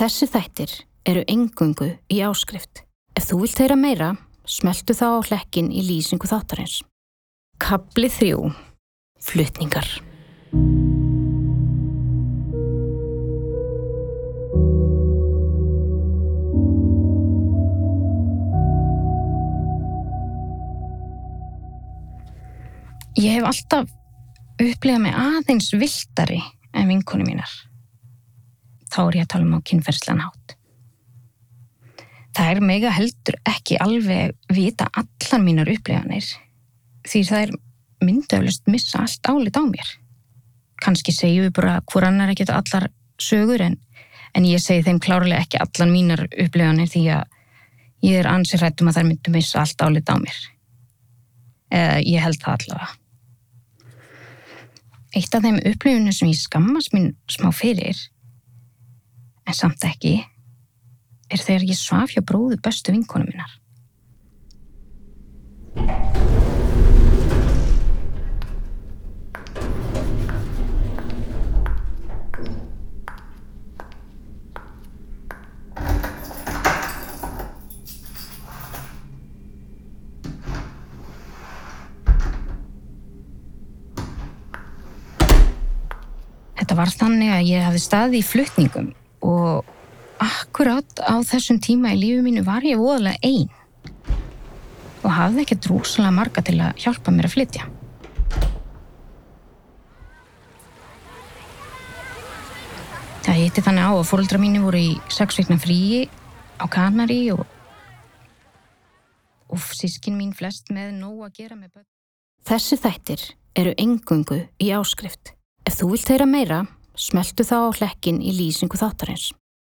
Þessi þættir eru engungu í áskrift. Ef þú vilt heyra meira, smeltu þá á hlekkin í lýsingu þáttarins. Kabli 3. Flutningar. Ég hef alltaf upplegað mig aðeins viltari en vinkonu mínar. Þá er ég að tala um á kynferðslan hátt. Það er mega heldur ekki alveg vita allar mínar uppleganir því það er myndöflust missa allt álit á mér. Kanski segjum við bara hvor annar ekkert allar sögur en, en ég segi þeim klárlega ekki allar mínar uppleganir því að ég er ansið hrættum að þær myndu missa allt álit á mér. Eða ég held það allavega. Eitt af þeim upplifunum sem ég skammast mín smá fyrir, en samt ekki, er þegar ég svaf hjá bróðu bestu vinkonu minnar. Þetta var þannig að ég hafði staði í flutningum og akkurat á þessum tíma í lífi mínu var ég voðalega einn og hafði ekkert rúsalega marga til að hjálpa mér að flytja. Það hitti þannig á að fóruldra mínu voru í sex vikna fríi á Kanari og, og sískin mín flest með nóg að gera með börn. Þessi þættir eru engungu í áskrift. Ef þú vilt heyra meira, smeltu þá hlekkin í lýsingu þáttarins.